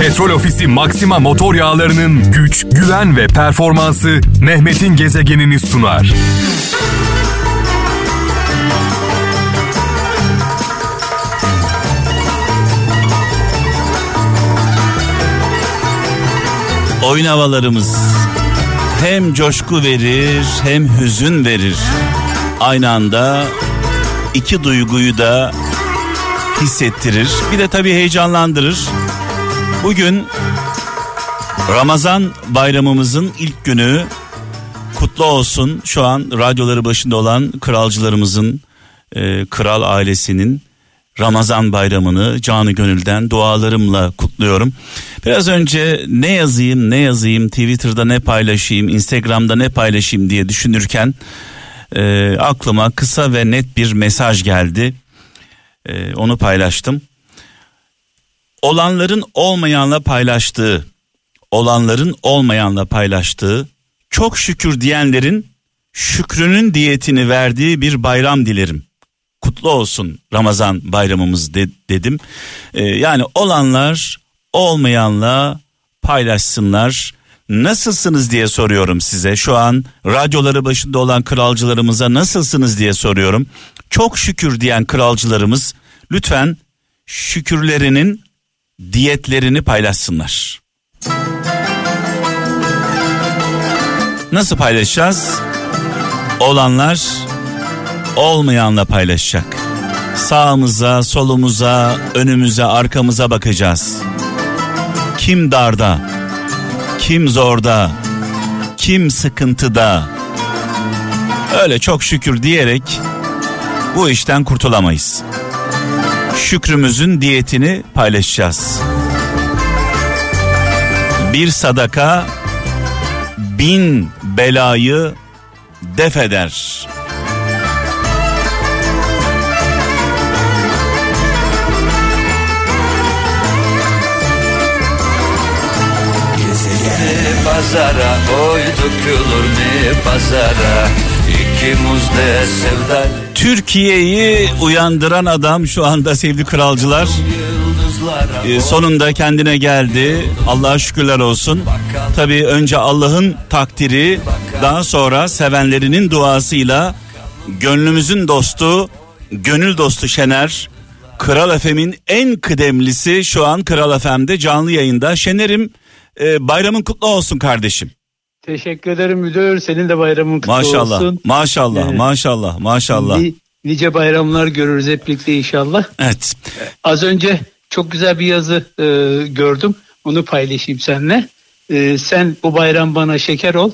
Petrol Ofisi Maxima motor yağlarının güç, güven ve performansı Mehmet'in gezegenini sunar. Oyun havalarımız hem coşku verir hem hüzün verir. Aynı anda iki duyguyu da hissettirir. Bir de tabii heyecanlandırır. Bugün Ramazan bayramımızın ilk günü kutlu olsun. Şu an radyoları başında olan kralcılarımızın, e, kral ailesinin Ramazan bayramını canı gönülden dualarımla kutluyorum. Biraz önce ne yazayım ne yazayım Twitter'da ne paylaşayım Instagram'da ne paylaşayım diye düşünürken e, aklıma kısa ve net bir mesaj geldi. E, onu paylaştım. Olanların olmayanla paylaştığı, olanların olmayanla paylaştığı, çok şükür diyenlerin şükrünün diyetini verdiği bir bayram dilerim kutlu olsun Ramazan bayramımız de, dedim. Ee, yani olanlar olmayanla paylaşsınlar. Nasılsınız diye soruyorum size. Şu an radyoları başında olan kralcılarımıza nasılsınız diye soruyorum. Çok şükür diyen kralcılarımız lütfen şükürlerinin diyetlerini paylaşsınlar. Nasıl paylaşacağız? Olanlar olmayanla paylaşacak. Sağımıza, solumuza, önümüze, arkamıza bakacağız. Kim darda, kim zorda, kim sıkıntıda. Öyle çok şükür diyerek bu işten kurtulamayız. Şükrümüzün diyetini paylaşacağız. Bir sadaka bin belayı def eder. pazara Oy dökülür ne pazara İki muzde sevda Türkiye'yi uyandıran adam şu anda sevgili kralcılar. Ee, sonunda kendine geldi. Allah'a şükürler olsun. Tabii önce Allah'ın takdiri, daha sonra sevenlerinin duasıyla gönlümüzün dostu, gönül dostu Şener, Kral Efem'in en kıdemlisi şu an Kral Efem'de canlı yayında. Şener'im e, bayramın kutlu olsun kardeşim. Teşekkür ederim müdür. Senin de bayramın kutlu Maşallah, olsun. maşallah, Evet. maşallah, maşallah. Ni- nice bayramlar görürüz hep birlikte inşallah. Evet. Az önce çok güzel bir yazı e, gördüm. Onu paylaşayım seninle. E, sen bu bayram bana şeker ol.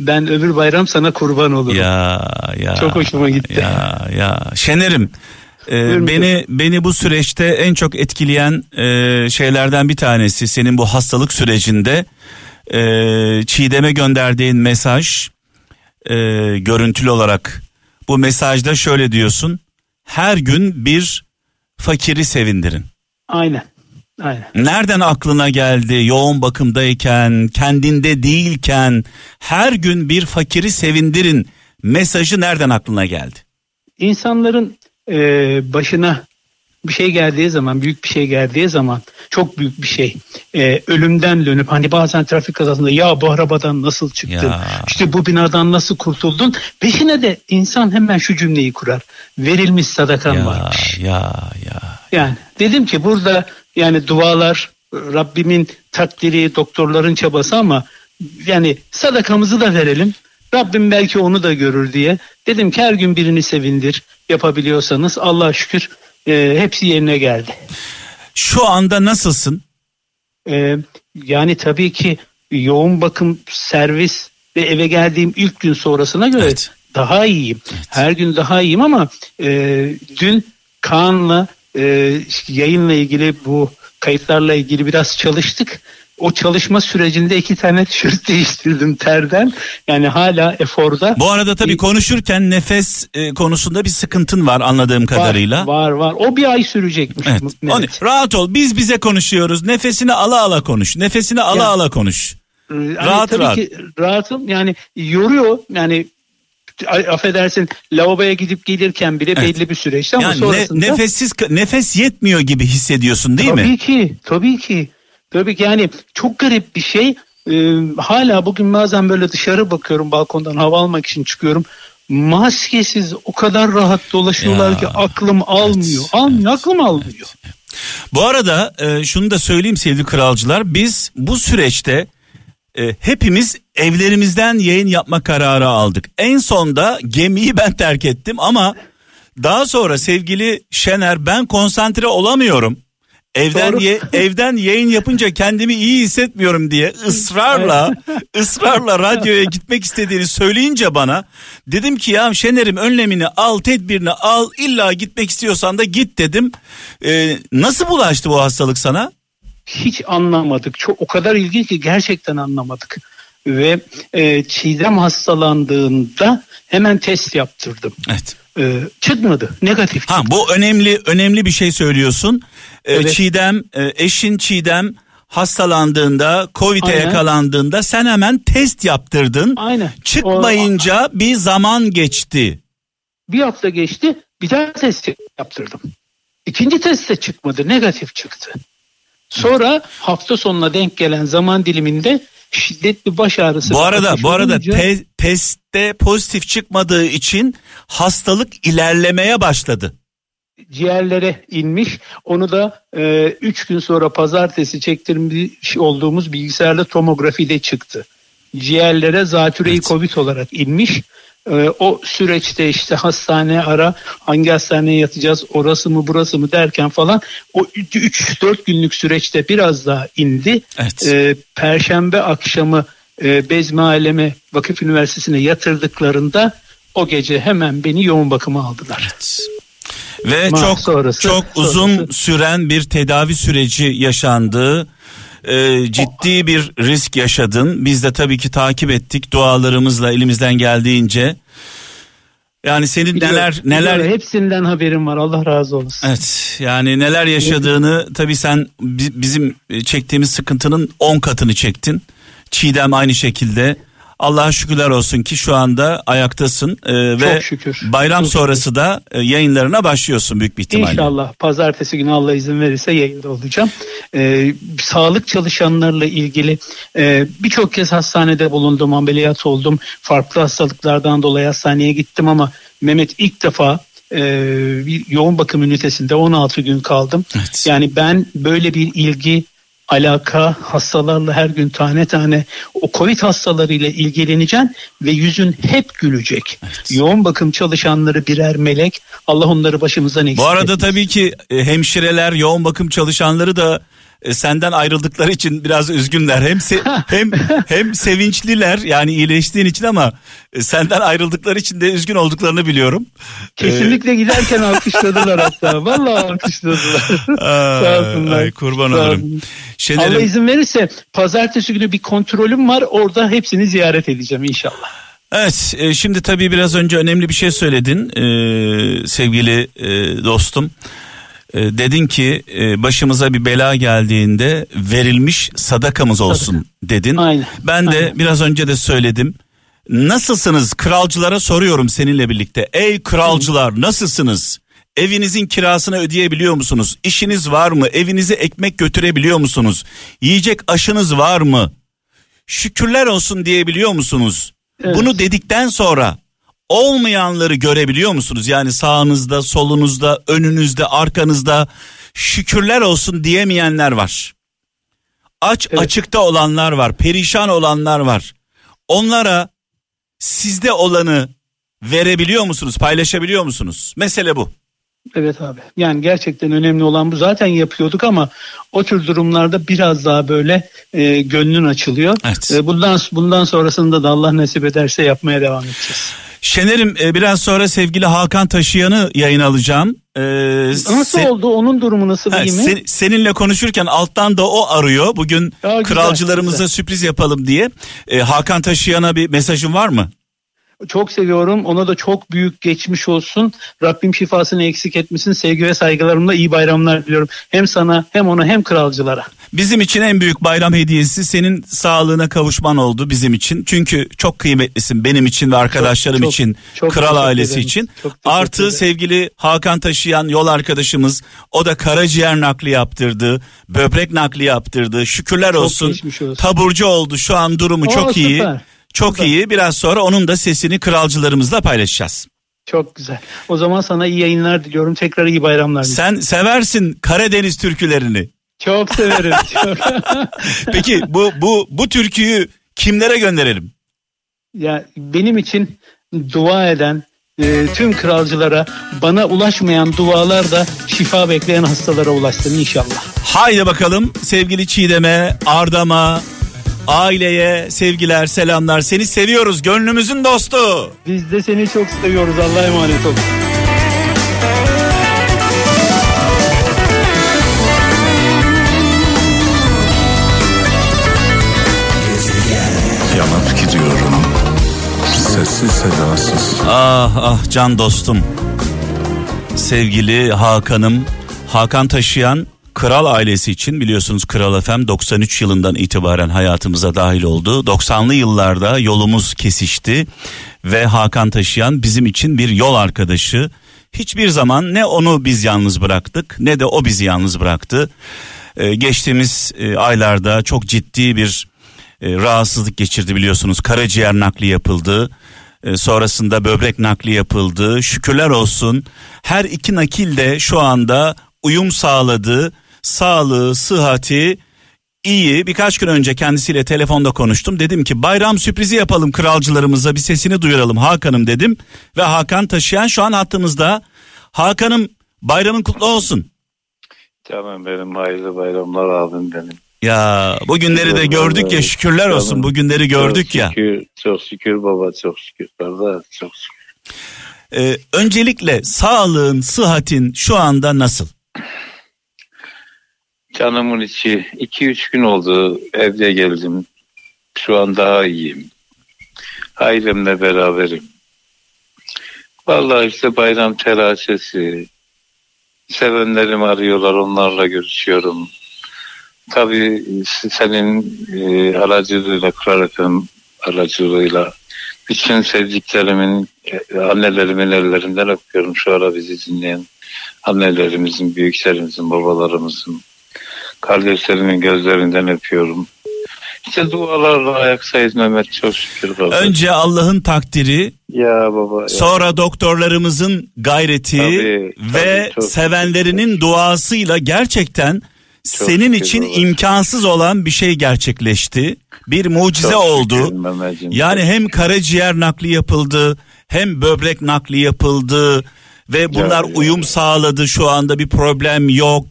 Ben öbür bayram sana kurban olurum. Ya ya. Çok hoşuma gitti. Ya ya. Şener'im e, Buyurun, beni beni bu süreçte en çok etkileyen e, şeylerden bir tanesi senin bu hastalık sürecinde e, Çiğdem'e gönderdiğin mesaj e, görüntülü olarak bu mesajda şöyle diyorsun her gün bir fakiri sevindirin. Aynen. Aynen. Nereden aklına geldi yoğun bakımdayken, kendinde değilken her gün bir fakiri sevindirin mesajı nereden aklına geldi? İnsanların e, başına bir şey geldiği zaman, büyük bir şey geldiği zaman, çok büyük bir şey, e, ölümden dönüp hani bazen trafik kazasında ya bu arabadan nasıl çıktın, Ya. işte bu binadan nasıl kurtuldun, peşine de insan hemen şu cümleyi kurar, verilmiş sadakan Ya varmış. ya ya. Yani dedim ki burada yani dualar Rabbimin takdiri, doktorların çabası ama yani sadakamızı da verelim. Rabbim belki onu da görür diye. Dedim ki her gün birini sevindir yapabiliyorsanız Allah'a şükür e, hepsi yerine geldi. Şu anda nasılsın? E, yani tabii ki yoğun bakım servis ve eve geldiğim ilk gün sonrasına göre Evet. daha iyiyim. Her gün daha iyiyim ama e, dün Kaan'la e, yayınla ilgili bu kayıtlarla ilgili biraz çalıştık. O çalışma sürecinde iki tane tişört değiştirdim terden. Yani hala eforda. Bu arada tabii konuşurken nefes e, konusunda bir sıkıntın var anladığım kadarıyla. Var var. O bir ay sürecekmiş. Evet. Onu- rahat ol. Biz bize konuşuyoruz. Nefesini ala ala konuş. Nefesini ala Ya. ala konuş. Hani Rahat tabii rahat. ki rahatım yani yoruyor yani affedersin lavaboya gidip gelirken bile Evet. belli bir süreçte ama Yani ne- sonrasında nefessiz nefes yetmiyor gibi hissediyorsun değil tabii mi? tabii ki Tabii ki yani çok garip bir şey. Ee, hala bugün bazen böyle dışarı bakıyorum balkondan hava almak için çıkıyorum. Maskesiz o kadar rahat dolaşıyorlar Ya, ki aklım almıyor. evet, almıyor, aklım almıyor. Bu arada e, şunu da söyleyeyim sevgili kralcılar. Biz bu süreçte e, hepimiz evlerimizden yayın yapma kararı aldık. En sonda gemiyi ben terk ettim ama daha sonra sevgili Şener ben konsantre olamıyorum. Evden Doğru. ye- evden yayın yapınca kendimi iyi hissetmiyorum diye ısrarla ısrarla radyoya gitmek istediğini söyleyince bana dedim ki ya Şener'im önlemini al tedbirini al illa gitmek istiyorsan da git dedim. Ee, nasıl bulaştı bu hastalık sana? hiç anlamadık. Çok o kadar ilginç ki gerçekten anlamadık. Ve e, Çiğdem hastalandığında hemen test yaptırdım. Evet. E, çıkmadı. Negatif. Ha bu önemli önemli bir şey söylüyorsun. Ee, Evet. Çiğdem e, eşin Çiğdem hastalandığında Covid'e Aynen. yakalandığında sen hemen test yaptırdın. Aynen. Çıkmayınca bir zaman geçti. Bir hafta geçti. Bir daha test yaptırdım. İkinci test de çıkmadı. Negatif çıktı. Sonra hafta sonuna denk gelen zaman diliminde şiddetli baş ağrısı. Bu arada bu arada olunca- testte pozitif çıkmadığı için hastalık ilerlemeye başladı. ciğerlere inmiş. Onu da 3 gün sonra pazartesi çektirmiş olduğumuz bilgisayarlı tomografide çıktı. Ciğerlere zatüreyi Evet. covid olarak inmiş. E, o süreçte işte hastane ara hangi hastaneye yatacağız orası mı burası mı derken falan o 3-4 günlük süreçte biraz daha indi. Evet. E, Perşembe akşamı e, Bezmi Aleme Vakıf Üniversitesi'ne yatırdıklarında o gece hemen beni yoğun bakıma aldılar. Ve Ma- çok sonrası- çok uzun sonrası- süren bir tedavi süreci yaşandı. Ee, ciddi bir risk yaşadın. Biz de tabii ki takip ettik dualarımızla elimizden geldiğince. Yani senin Biliyorum, neler neler biliyorum. hepsinden haberim var. Allah razı olsun. Evet yani neler yaşadığını tabii sen bi- bizim çektiğimiz sıkıntının 10 katını çektin. Çiğdem aynı şekilde. Allah'a şükürler olsun ki şu anda ayaktasın e, ve şükür. bayram Çok sonrası da e, yayınlarına başlıyorsun büyük bir ihtimalle. İnşallah pazartesi günü Allah izin verirse yayında olacağım. Ee, sağlık çalışanlarla ilgili e, birçok kez hastanede bulundum, ameliyat oldum. Farklı hastalıklardan dolayı hastaneye gittim ama Mehmet ilk defa e, bir yoğun bakım ünitesinde 16 gün kaldım. Evet. Yani ben böyle bir ilgi alaka hastalarla her gün tane tane o covid hastalarıyla ilgileneceğim ve yüzün hep gülecek. Yoğun bakım çalışanları birer melek. Allah onları başımızdan eksik Bu arada etmesin. tabii ki e, hemşireler, yoğun bakım çalışanları da e, senden ayrıldıkları için biraz üzgünler. Hem se- hem hem sevinçliler yani iyileştiğin için ama e, senden ayrıldıkları için de üzgün olduklarını biliyorum. Kesinlikle giderken alkışladılar hatta. Vallahi alkışladılar. Ay, Sağ olsunlar. ay, kurban Sağ olurum. Şener'im, Allah izin verirse pazartesi günü bir kontrolüm var. Orada hepsini ziyaret edeceğim inşallah. Evet e, şimdi tabii biraz önce önemli bir şey söyledin e, sevgili e, dostum. E, dedin ki e, başımıza bir bela geldiğinde verilmiş sadakamız olsun dedin. Aynen, Ben de aynen. biraz önce de söyledim. Nasılsınız kralcılara soruyorum seninle birlikte. Ey kralcılar nasılsınız? Evinizin kirasını ödeyebiliyor musunuz? İşiniz var mı? Evinize ekmek götürebiliyor musunuz? Yiyecek aşınız var mı? Şükürler olsun diyebiliyor musunuz? Evet. Bunu dedikten sonra olmayanları görebiliyor musunuz? Yani sağınızda, solunuzda, önünüzde, arkanızda şükürler olsun diyemeyenler var. Aç Evet. açıkta olanlar var, perişan olanlar var. Onlara sizde olanı verebiliyor musunuz, paylaşabiliyor musunuz? Mesele bu. Evet abi. Yani gerçekten önemli olan bu. Zaten yapıyorduk ama o tür durumlarda biraz daha böyle e, gönlün açılıyor. Evet. E, bundan bundan sonrasında da Allah nasip ederse yapmaya devam edeceğiz. Şener'im e, biraz sonra sevgili Hakan Taşıyan'ı yayın alacağım. Ee, Nasıl se- oldu? Onun durumu nasıl Ha, iyi mi? sen- seninle konuşurken alttan da o arıyor. Bugün Ya, kralcılarımıza güzel. sürpriz yapalım diye. Ee, Hakan Taşıyan'a bir mesajın var mı? Çok seviyorum. Ona da çok büyük geçmiş olsun. Rabbim şifasını eksik etmesin. Sevgi ve saygılarımla iyi bayramlar diliyorum. Hem sana hem ona hem kralcılara. Bizim için en büyük bayram hediyesi senin sağlığına kavuşman oldu bizim için. Çünkü çok kıymetlisin benim için ve arkadaşlarım çok, için, çok kral ailesi ederim. için. Çok Artı ederim. sevgili Hakan taşıyan yol arkadaşımız o da karaciğer nakli yaptırdı, böbrek nakli yaptırdı. Şükürler Çok olsun. olsun. Taburcu oldu. Şu an durumu Oo, çok iyi. süper. Çok Süper. iyi. Biraz sonra onun da sesini kralcılarımızla paylaşacağız. Çok güzel. O zaman sana iyi yayınlar diliyorum. Tekrar iyi bayramlar. Sen seversin Karadeniz türkülerini. Çok severim. çok. Peki bu bu bu türküyü kimlere gönderelim? ya benim için dua eden e, tüm kralcılara bana ulaşmayan dualar da şifa bekleyen hastalara ulaşsın inşallah. Haydi bakalım sevgili Çiğdem'e, Ardam'a, aileye sevgiler, selamlar. Seni seviyoruz gönlümüzün dostu. Biz de seni çok seviyoruz. Allah'a emanet olun. Sessiz sedasız Ah ah can dostum. Sevgili Hakan'ım, Hakan taşıyan Kral ailesi için biliyorsunuz Kral FM 93 yılından itibaren hayatımıza dahil oldu. 90'lı yıllarda yolumuz kesişti ve Hakan taşıyan bizim için bir yol arkadaşı. Hiçbir zaman ne onu biz yalnız bıraktık ne de o bizi yalnız bıraktı. Ee, geçtiğimiz e, aylarda çok ciddi bir e, rahatsızlık geçirdi biliyorsunuz. Karaciğer nakli yapıldı. E, sonrasında böbrek nakli yapıldı. Şükürler olsun her iki nakil de şu anda uyum sağladı. Sağlığı, sıhhati iyi. Birkaç gün önce kendisiyle telefonda konuştum. Dedim ki bayram sürprizi yapalım kralcılarımıza bir sesini duyuralım Hakan'ım dedim. Ve Hakan taşıyan şu an hattımızda. Hakan'ım bayramın kutlu olsun. Canım benim hayırlı bayramlar abim benim. Ya bu günleri de gördük ya şükürler olsun bu günleri gördük çok ya. Şükür, çok şükür baba çok şükür kardeş çok şükür. Ee, öncelikle sağlığın, sıhhatin şu anda nasıl? Canımın içi 2-3 gün oldu evde geldim. Şu an daha iyiyim. Ailemle beraberim. Vallahi işte bayram telaşesi. Sevenlerim arıyorlar onlarla görüşüyorum. Tabii senin e, aracılığıyla FM aracılığıyla bütün sevdiklerimin e, annelerimin ellerinden öpüyorum şu ara bizi dinleyen annelerimizin, büyüklerimizin, babalarımızın kardeşlerimin gözlerinden öpüyorum. İşte dualarla ayaktayız Mehmet çok şükür baba. Önce Allah'ın takdiri, ya baba. ya. sonra doktorlarımızın gayreti Tabii, ve çok sevenlerinin duasıyla gerçekten senin için baba. imkansız olan bir şey gerçekleşti. Bir mucize Çok oldu. şükür. Yani hem karaciğer nakli yapıldı, hem böbrek nakli yapıldı ve bunlar Ya, uyum ya. sağladı. Şu anda bir problem yok.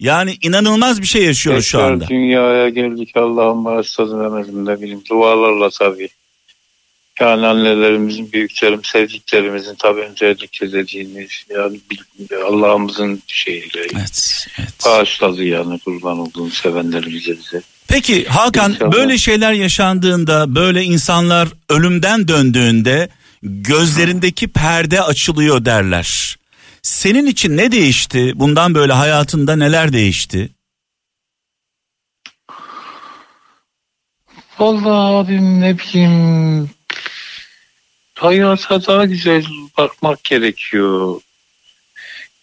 Yani inanılmaz bir şey yaşıyoruz şu Tekrar anda. dünyaya geldik Allah'ın bağışladı Mehmet'im ne bileyim dualarla tabii. Yani annelerimizin, büyüklerim, sevdiklerimizin tabii öncelikle dediğimiz yani Allah'ımızın şeyiyle Evet, evet. bağışladı yani kurban olduğunu sevenlerimize bize. Peki Hakan İnşallah. böyle şeyler yaşandığında böyle insanlar ölümden döndüğünde gözlerindeki perde açılıyor derler. Senin için ne değişti? Bundan böyle hayatında neler değişti? Vallahi abim ne bileyim hayata daha güzel bakmak gerekiyor.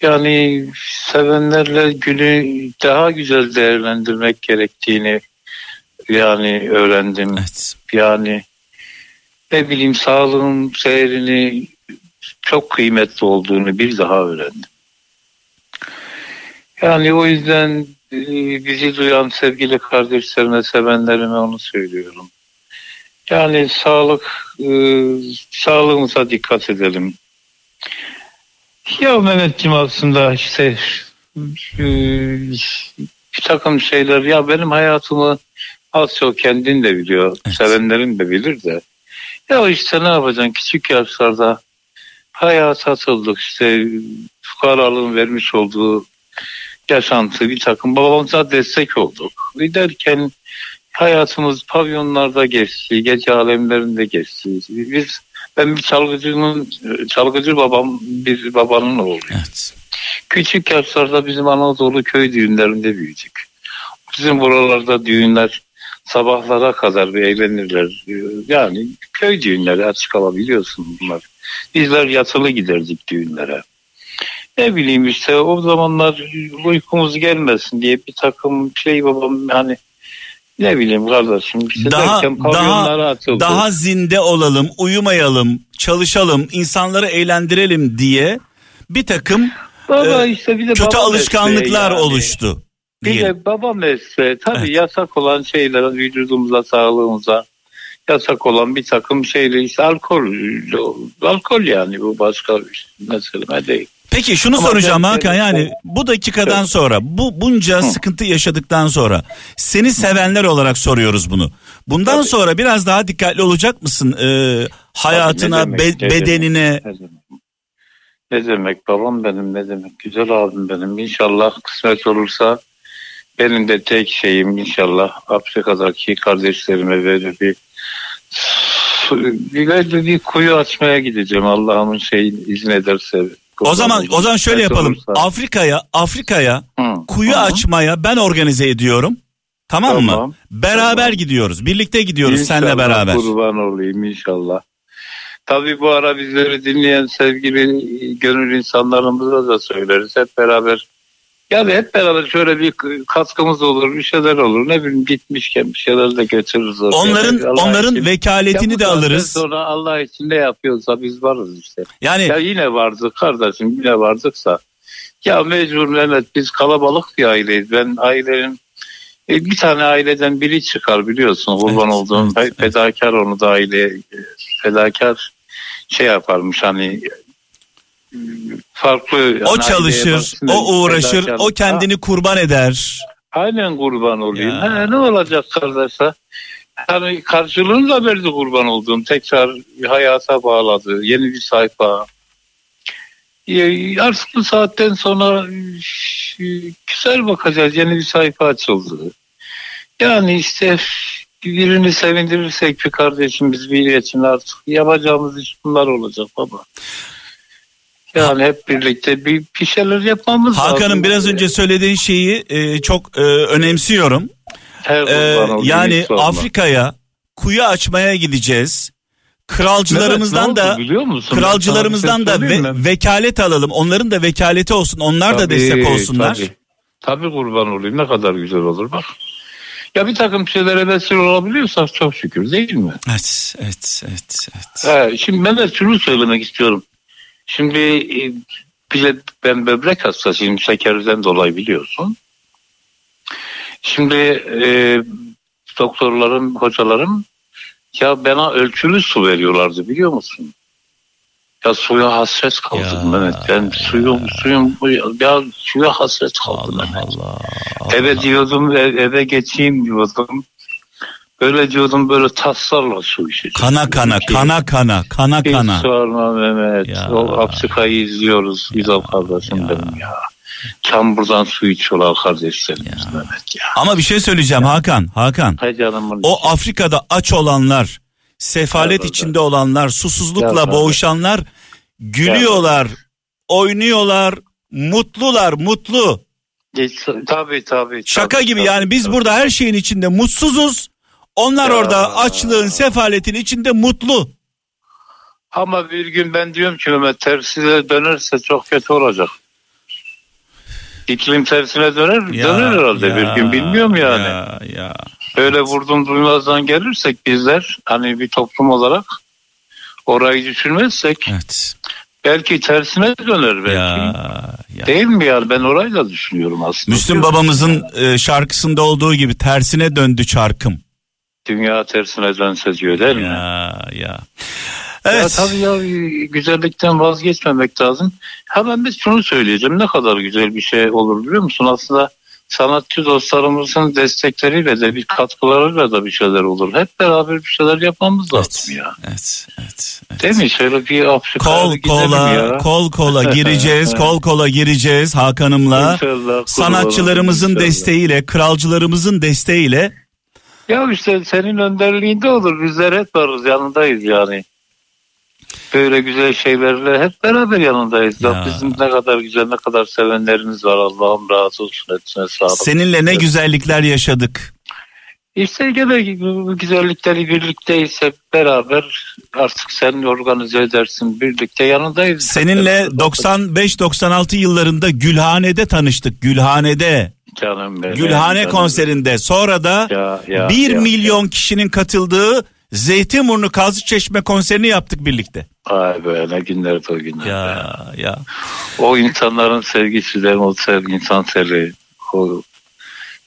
Yani sevenlerle günü daha güzel değerlendirmek gerektiğini yani öğrendim. Evet. Yani ne bileyim sağlığın seyrini çok kıymetli olduğunu bir daha öğrendim. Yani o yüzden e, bizi duyan sevgili kardeşlerime, sevenlerime onu söylüyorum. Yani sağlık, e, sağlığımıza dikkat edelim. Ya Mehmetciğim aslında işte e, bir takım şeyler ya benim hayatımı az çok kendin de biliyor, Evet. sevenlerin de bilir de. Ya işte ne yapacaksın küçük yaşlarda hayata atıldık işte fukaralığın vermiş olduğu yaşantı bir takım babamıza destek olduk. Derken hayatımız pavyonlarda geçti, gece alemlerinde geçti. Biz ben bir çalgıcının çalgıcı babam bir babanın oğluyum. Evet. Küçük yaşlarda bizim Anadolu köy düğünlerinde büyüdük. Bizim buralarda düğünler sabahlara kadar bir eğlenirler. Yani köy düğünleri açık hava biliyorsun bunlar. Bizler yatılı giderdik düğünlere. Ne bileyim işte o zamanlar uykumuz gelmesin diye bir takım şey babam hani ne bileyim kardeşim işte Daha derken pavyonlara daha atıldı. daha zinde olalım, uyumayalım, çalışalım, insanları eğlendirelim diye bir takım Baba e, işte bir de kötü alışkanlıklar yani. oluştu. Bir diye. de baba mesleği tabii Evet. yasak olan şeyler vücudumuza sağlığımıza yasak olan bir takım şeyler işte alkol alkol yani bu başka bir mesele değil. Peki şunu Ama soracağım ben- Hakan yani bu dakikadan Evet. sonra bu bunca sıkıntı yaşadıktan sonra seni sevenler olarak soruyoruz bunu. Bundan Tabii. sonra biraz daha dikkatli olacak mısın Ee, hayatına, Tabii, be- demek, ne bedenine? Ne demek? Ne demek babam benim ne demek güzel abim benim inşallah kısmet olursa benim de tek şeyim inşallah Afrika'daki kardeşlerime böyle bir bir, bir kuyu açmaya gideceğim Allah'ımın şeyin izin ederse. O zaman o zaman şöyle yapalım. olursa. Afrika'ya Afrika'ya kuyu hı. açmaya ben organize ediyorum. Tamam, mı? Tamam, Beraber tamam. gidiyoruz. Birlikte gidiyoruz seninle İnşallah beraber. Kurban olayım inşallah. Tabii bu ara bizleri dinleyen sevgili gönül insanlarımıza da söyleriz. Hep beraber yani hep beraber şöyle bir katkımız olur, bir şeyler olur. Ne bileyim gitmişken bir şeyler de götürürüz. oraya. Onların Allah onların için. vekaletini Ya de alırız. Sonra Allah için ne yapıyorsa biz varız işte. Yani Ya yine vardık kardeşim yine vardıksa. Ya mecbur Mehmet biz kalabalık bir aileyiz. Ben ailenin e, bir tane aileden biri çıkar biliyorsun kurban Evet, olduğum evet, evet. fedakar onu da aile e, fedakar şey yaparmış hani farklı o yani aileye çalışır, o uğraşır, o kendini kurban eder. Aynen kurban olayım. Ya. Ha, ne olacak kardeşler? Yani karşılığını da verdi kurban olduğum. Tekrar hayata bağladı. Yeni bir sayfa. Ya, Artık bu saatten sonra güzel bakacağız. Yeni bir sayfa açıldı. Yani işte birini sevindirirsek bir kardeşimiz bir için artık yapacağımız iş bunlar olacak baba. Yani hep birlikte bir, bir şeyler yapmamız lazım. Hakan'ın biraz önce söylediğin şeyi e, çok e, önemsiyorum. Her E, olayım, yani. Afrika'ya kuyu açmaya gideceğiz. Kralcılarımızdan ne da biliyor musun? kralcılarımızdan Ben da şey ve, mi? vekalet alalım. Onların da vekaleti olsun. Onlar da Tabii, destek olsunlar. Tabii. Tabii kurban olayım ne kadar güzel olur bak. Ya bir takım şeylere vesile olabiliyorsak çok şükür değil mi? Evet, evet, evet, evet. He, şimdi Mehmet şunu söylemek istiyorum. Şimdi e, ben böbrek hastasıyım şekerden dolayı biliyorsun. Şimdi e, doktorlarım, hocalarım ya bana ölçülü su veriyorlardı biliyor musun? Ya suya hasret kaldım Ya, Mehmet. Ben suyum, suyum, ya suya hasret kaldım Allah Mehmet. Allah. Eve diyordum, ev- eve geçeyim diyordum. Böyle diyordum böyle taslarla su içeceğim. Kana kana, Ki- kana kana, kana hiç kana. sorma Mehmet. Ya. O Afrika'yı izliyoruz güzel kardeşim ya. benim ya. Çamurdan su içiyorlar kardeşlerimiz Mehmet ya. Ama bir şey söyleyeceğim Hakan, Hakan. Hay canımın. O Afrika'da aç olanlar, sefalet Evet, içinde olanlar, susuzlukla Evet, boğuşanlar gülüyorlar, oynuyorlar, mutlular, mutlu. Tabii tabii. Şaka tabii, gibi tabii, yani biz tabii. burada her şeyin içinde mutsuzuz. Onlar Ya. orada açlığın, sefaletin içinde mutlu. Ama bir gün ben diyorum ki Mehmet tersine dönerse çok kötü olacak. İklim tersine döner, döner herhalde bir gün bilmiyorum yani. Ya, ya. Böyle vurdum duymazdan gelirsek bizler hani bir toplum olarak orayı düşünmezsek Evet. belki tersine döner belki. Ya, ya. Değil mi yani ben orayı da düşünüyorum aslında. Müslüm babamızın e, şarkısında olduğu gibi tersine döndü çarkım. Dünya tersine dönse diyor değil mi? Ya ya. Ya Evet. tabii ya güzellikten vazgeçmemek lazım. Ha ben de şunu söyleyeceğim ne kadar güzel bir şey olur biliyor musun? Aslında sanatçı dostlarımızın destekleriyle de bir katkılarıyla da bir şeyler olur. Hep beraber bir şeyler yapmamız lazım Evet, ya. evet, evet, evet. Değil mi? Şöyle bir Afrika'ya Kol kola, ya. kol kola gireceğiz, kol kola gireceğiz Hakan'ımla. İnşallah, Sanatçılarımızın inşallah. desteğiyle, kralcılarımızın desteğiyle Ya işte senin önderliğinde olur. Bizler hep varız yanındayız yani. böyle güzel şeylerle hep beraber yanındayız. Ya. Bizim ne kadar güzel ne kadar sevenlerimiz var Allah'ım razı olsun hepsine sağlık. Seninle ne güzellikler yaşadık. İşte gene bu güzellikleri birlikteyiz hep beraber artık sen organize edersin birlikte yanındayız. Seninle 95-96 yıllarında Gülhane'de tanıştık. Gülhane'de. Canım benim, Gülhane canım konserinde. Sonra da Ya, ya, 1 ya, milyon kişinin katıldığı Zeytinburnu Kazıçeşme konserini yaptık birlikte. Ay be ne günlerdi o günler. Ya ya. O insanların sevgisi de o sevgi insan sevgi o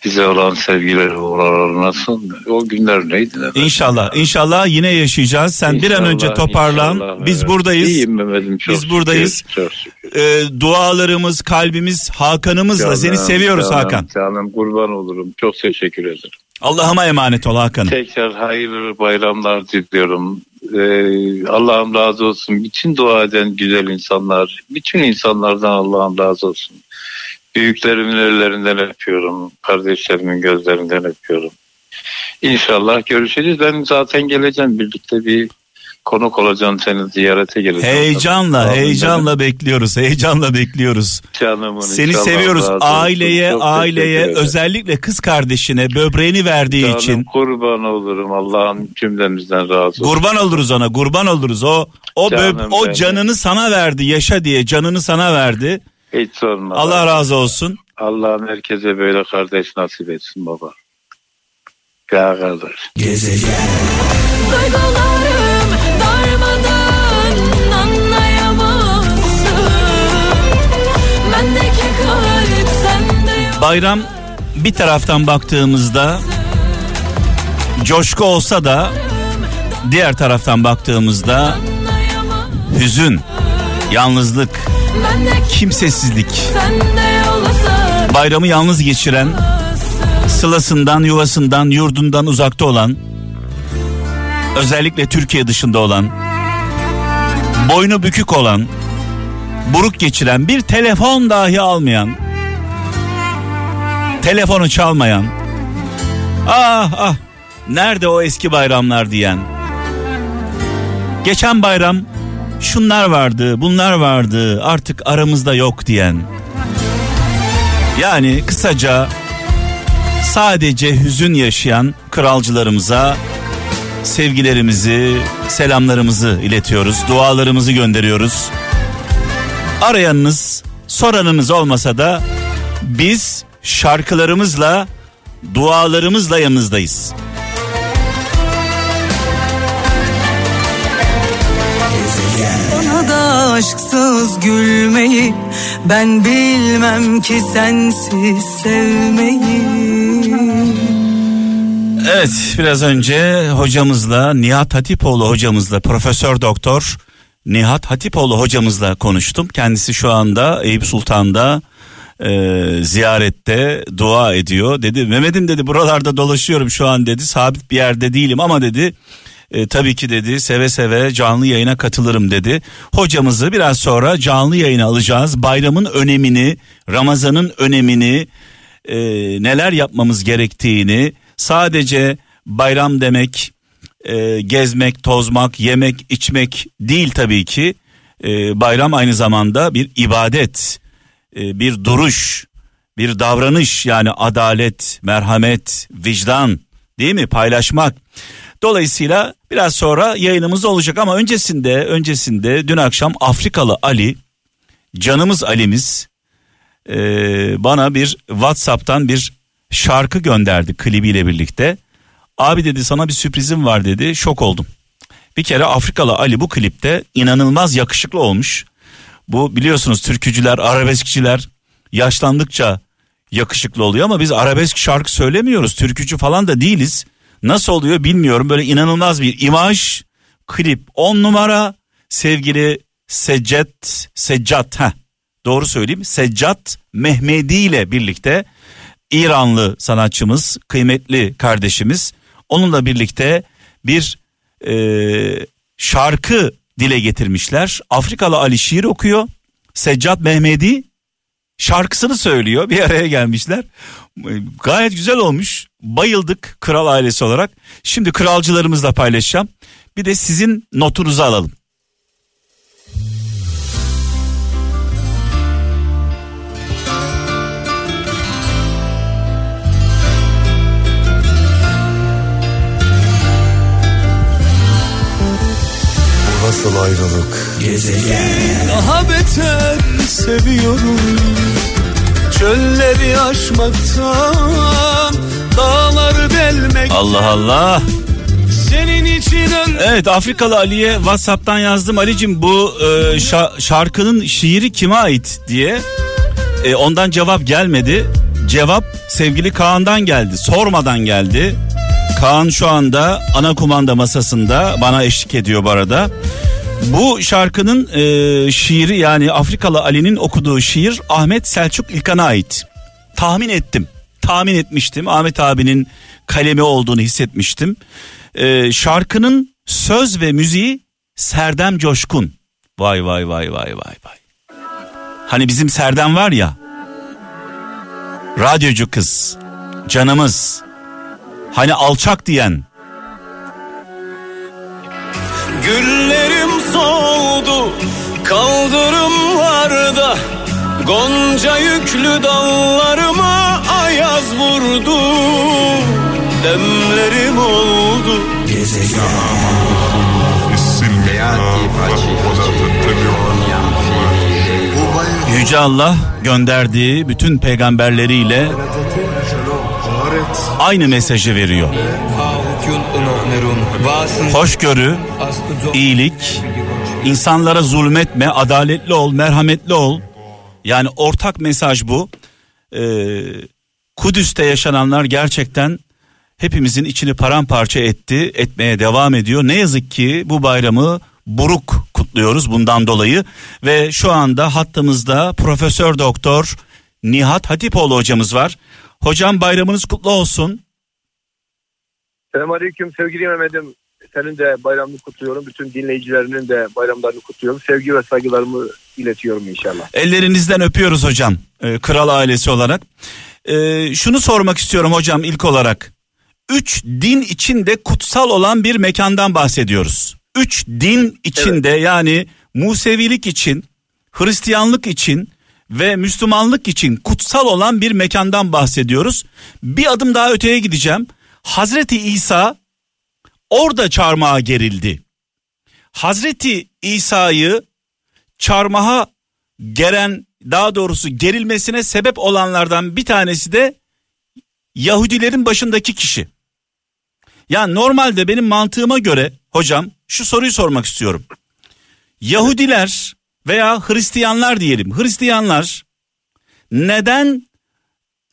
bize olan sevgileri oralar nasıl o günler neydi? ne? İnşallah inşallah yine yaşayacağız. Sen bir an İnşallah, önce toparlan. inşallah, Biz evet. buradayız. İyiyim Mehmet'im çok Biz buradayız. Çok şükür. Ee, dualarımız, kalbimiz Hakan'ımızla seni Canım, seviyoruz canım, Hakan. Canım kurban olurum. Çok teşekkür ederim. Allah'ıma emanet ol Hakan'ım. Tekrar hayırlı bayramlar diliyorum. Ee, Allah'ım razı olsun. Bütün dua eden güzel insanlar, bütün insanlardan Allah'ım razı olsun. Büyüklerimin ellerinden öpüyorum. Kardeşlerimin gözlerinden öpüyorum. İnşallah görüşeceğiz. Ben zaten geleceğim. Birlikte bir konuk olacağım seni ziyarete geleceğim. Heyecanla, Tabii. heyecanla bekliyoruz. Heyecanla bekliyoruz. Canımın Seni seviyoruz. Aileye, Çok aileye, özellikle kız kardeşine böbreğini verdiği Canım için kurban olurum. Allah'ım cümlemizden razı olsun. kurban oluruz ona. Kurban oluruz. O o Canım böb- o canını sana verdi. Yaşa diye canını sana verdi. Hiç sorma. Allah razı olsun. Allah'ım herkese böyle kardeş nasip etsin baba. Ya kardeş. Duygularım darmadan anlayamazsın Bendeki kalp sende yok Bayram bir taraftan baktığımızda coşku olsa da diğer taraftan baktığımızda hüzün, yalnızlık, kimsesizlik. Bayramı yalnız geçiren, sılasından, yuvasından, yurdundan uzakta olan, özellikle Türkiye dışında olan, boynu bükük olan, buruk geçiren, bir telefon dahi almayan, telefonu çalmayan, ah ah, nerede o eski bayramlar diyen, geçen bayram şunlar vardı, bunlar vardı, artık aramızda yok diyen, yani kısaca sadece hüzün yaşayan kralcılarımıza sevgilerimizi, selamlarımızı iletiyoruz. Dualarımızı gönderiyoruz. Arayanınız, soranınız olmasa da biz şarkılarımızla, dualarımızla yanınızdayız. Aşksız gülmeyi ben bilmem ki sensiz sevmeyi. Evet biraz önce hocamızla Nihat Hatipoğlu hocamızla Profesör Doktor Nihat Hatipoğlu hocamızla konuştum. Kendisi şu anda Eyüp Sultan'da e, ziyarette dua ediyor. Dedi Mehmet'im dedi buralarda dolaşıyorum şu an dedi sabit bir yerde değilim ama dedi e, tabii ki dedi seve seve canlı yayına katılırım dedi. Hocamızı biraz sonra canlı yayına alacağız. Bayramın önemini, Ramazan'ın önemini, e, neler yapmamız gerektiğini sadece bayram demek e, gezmek, tozmak, yemek, içmek değil tabii ki. E, bayram aynı zamanda bir ibadet, e, bir duruş, bir davranış yani adalet, merhamet, vicdan değil mi? Paylaşmak. Dolayısıyla biraz sonra yayınımız olacak ama öncesinde öncesinde dün akşam Afrikalı Ali canımız Ali'miz e, bana bir WhatsApp'tan bir şarkı gönderdi klibiyle birlikte. Abi dedi sana bir sürprizim var dedi. Şok oldum. Bir kere Afrikalı Ali bu klipte inanılmaz yakışıklı olmuş. Bu biliyorsunuz türkücüler, arabeskçiler yaşlandıkça yakışıklı oluyor ama biz arabesk şarkı söylemiyoruz. Türkücü falan da değiliz. Nasıl oluyor bilmiyorum. Böyle inanılmaz bir imaj, klip 10 numara sevgili Seccat, Seccat heh, doğru söyleyeyim. Seccat Mehmedi ile birlikte İranlı sanatçımız, kıymetli kardeşimiz onunla birlikte bir e, şarkı dile getirmişler. Afrikalı Ali şiir okuyor. Seccat Mehmedi şarkısını söylüyor. Bir araya gelmişler. Gayet güzel olmuş. Bayıldık kral ailesi olarak. Şimdi kralcılarımızla paylaşacağım. Bir de sizin notunuzu alalım. Bu nasıl ayrılık? Gezegen daha beter Çölleri aşmaktan Dağları delmek Allah Allah. Senin için Evet Afrikalı Ali'ye Whatsapp'tan yazdım. Ali'cim bu e, şa- şarkının şiiri kime ait diye. E, ondan cevap gelmedi. Cevap sevgili Kaan'dan geldi. Sormadan geldi. Kaan şu anda ana kumanda masasında bana eşlik ediyor bu arada. Bu şarkının e, şiiri yani Afrikalı Ali'nin okuduğu şiir Ahmet Selçuk İlkan'a ait. Tahmin ettim. Tahmin etmiştim. Ahmet abinin kalemi olduğunu hissetmiştim. E, şarkının söz ve müziği Serdem Coşkun. Vay vay vay vay vay vay. Hani bizim Serdem var ya. Radyocu kız. Canımız. Hani alçak diyen. Güllerim soldu kaldırımlarda Gonca yüklü dallarıma ayaz vurdu Demlerim oldu Yüce Allah gönderdiği bütün peygamberleriyle aynı mesajı veriyor. Hoşgörü, iyilik, insanlara zulmetme, adaletli ol, merhametli ol. Yani ortak mesaj bu. Ee, Kudüs'te yaşananlar gerçekten hepimizin içini paramparça etti, etmeye devam ediyor. Ne yazık ki bu bayramı buruk kutluyoruz bundan dolayı ve şu anda hattımızda Profesör Doktor Nihat Hatipoğlu hocamız var. Hocam bayramınız kutlu olsun. Selamünaleyküm sevgili Mehmet'im. Senin de bayramını kutluyorum. Bütün dinleyicilerinin de bayramlarını kutluyorum. Sevgi ve saygılarımı iletiyorum inşallah. Ellerinizden öpüyoruz hocam e, kral ailesi olarak. E, şunu sormak istiyorum hocam ilk olarak. Üç din içinde kutsal olan bir mekandan bahsediyoruz. Üç din içinde yani Musevilik için, Hristiyanlık için ve Müslümanlık için kutsal olan bir mekandan bahsediyoruz. Bir adım daha öteye gideceğim. Hazreti İsa orada çarmıha gerildi. Hazreti İsa'yı çarmıha geren daha doğrusu gerilmesine sebep olanlardan bir tanesi de Yahudilerin başındaki kişi. Ya normalde benim mantığıma göre hocam şu soruyu sormak istiyorum. Yahudiler veya Hristiyanlar diyelim. Hristiyanlar neden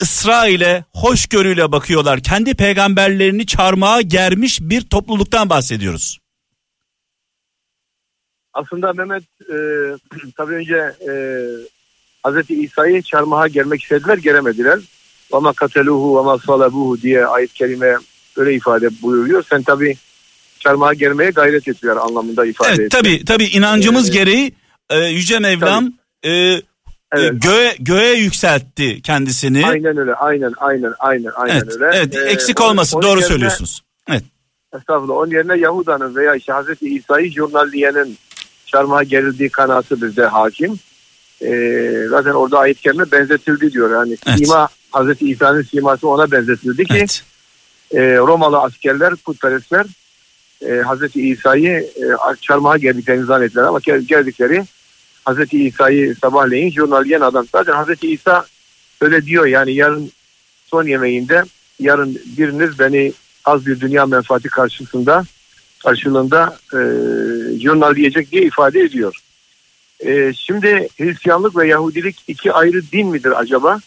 İsrail'e hoşgörüyle bakıyorlar? Kendi peygamberlerini çarmıha germiş bir topluluktan bahsediyoruz. Aslında Mehmet e, tabii önce e, Hz. İsa'yı çarmıha germek istediler geremediler. Ama kateluhu ama salabuhu diye ayet kelime öyle ifade buyuruyor. Sen tabii çarmıha germeye gayret ettiler anlamında ifade Evet et. tabi tabi inancımız Ee, gereği e, Yüce Mevlam e, e, Evet. göğe, göğe yükseltti kendisini. Aynen öyle aynen aynen aynen aynen evet, öyle. evet Ee, eksik olmasın onun doğru yerine- söylüyorsunuz. Evet. Estağfurullah. Onun yerine Yahuda'nın veya işte Hazreti İsa'yı jurnalliyenin çarmıha gerildiği kanaatı bizde hakim. Ee, zaten orada ayet kerime benzetildi diyor. Yani Evet. sima Hazreti İsa'nın siması ona benzetildi ki Evet. e, Romalı askerler, putperestler e, Hazreti İsa'yı e, çarmıha geldiklerini zannettiler ama gel- geldikleri Hazreti İsa'yı sabahleyin jurnalleyen adam. Zaten Hazreti İsa öyle diyor yani yarın son yemeğinde yarın biriniz beni az bir dünya menfaati karşısında karşılığında e, jurnalleyecek diye ifade ediyor. E, şimdi Hristiyanlık ve Yahudilik iki ayrı din midir acaba?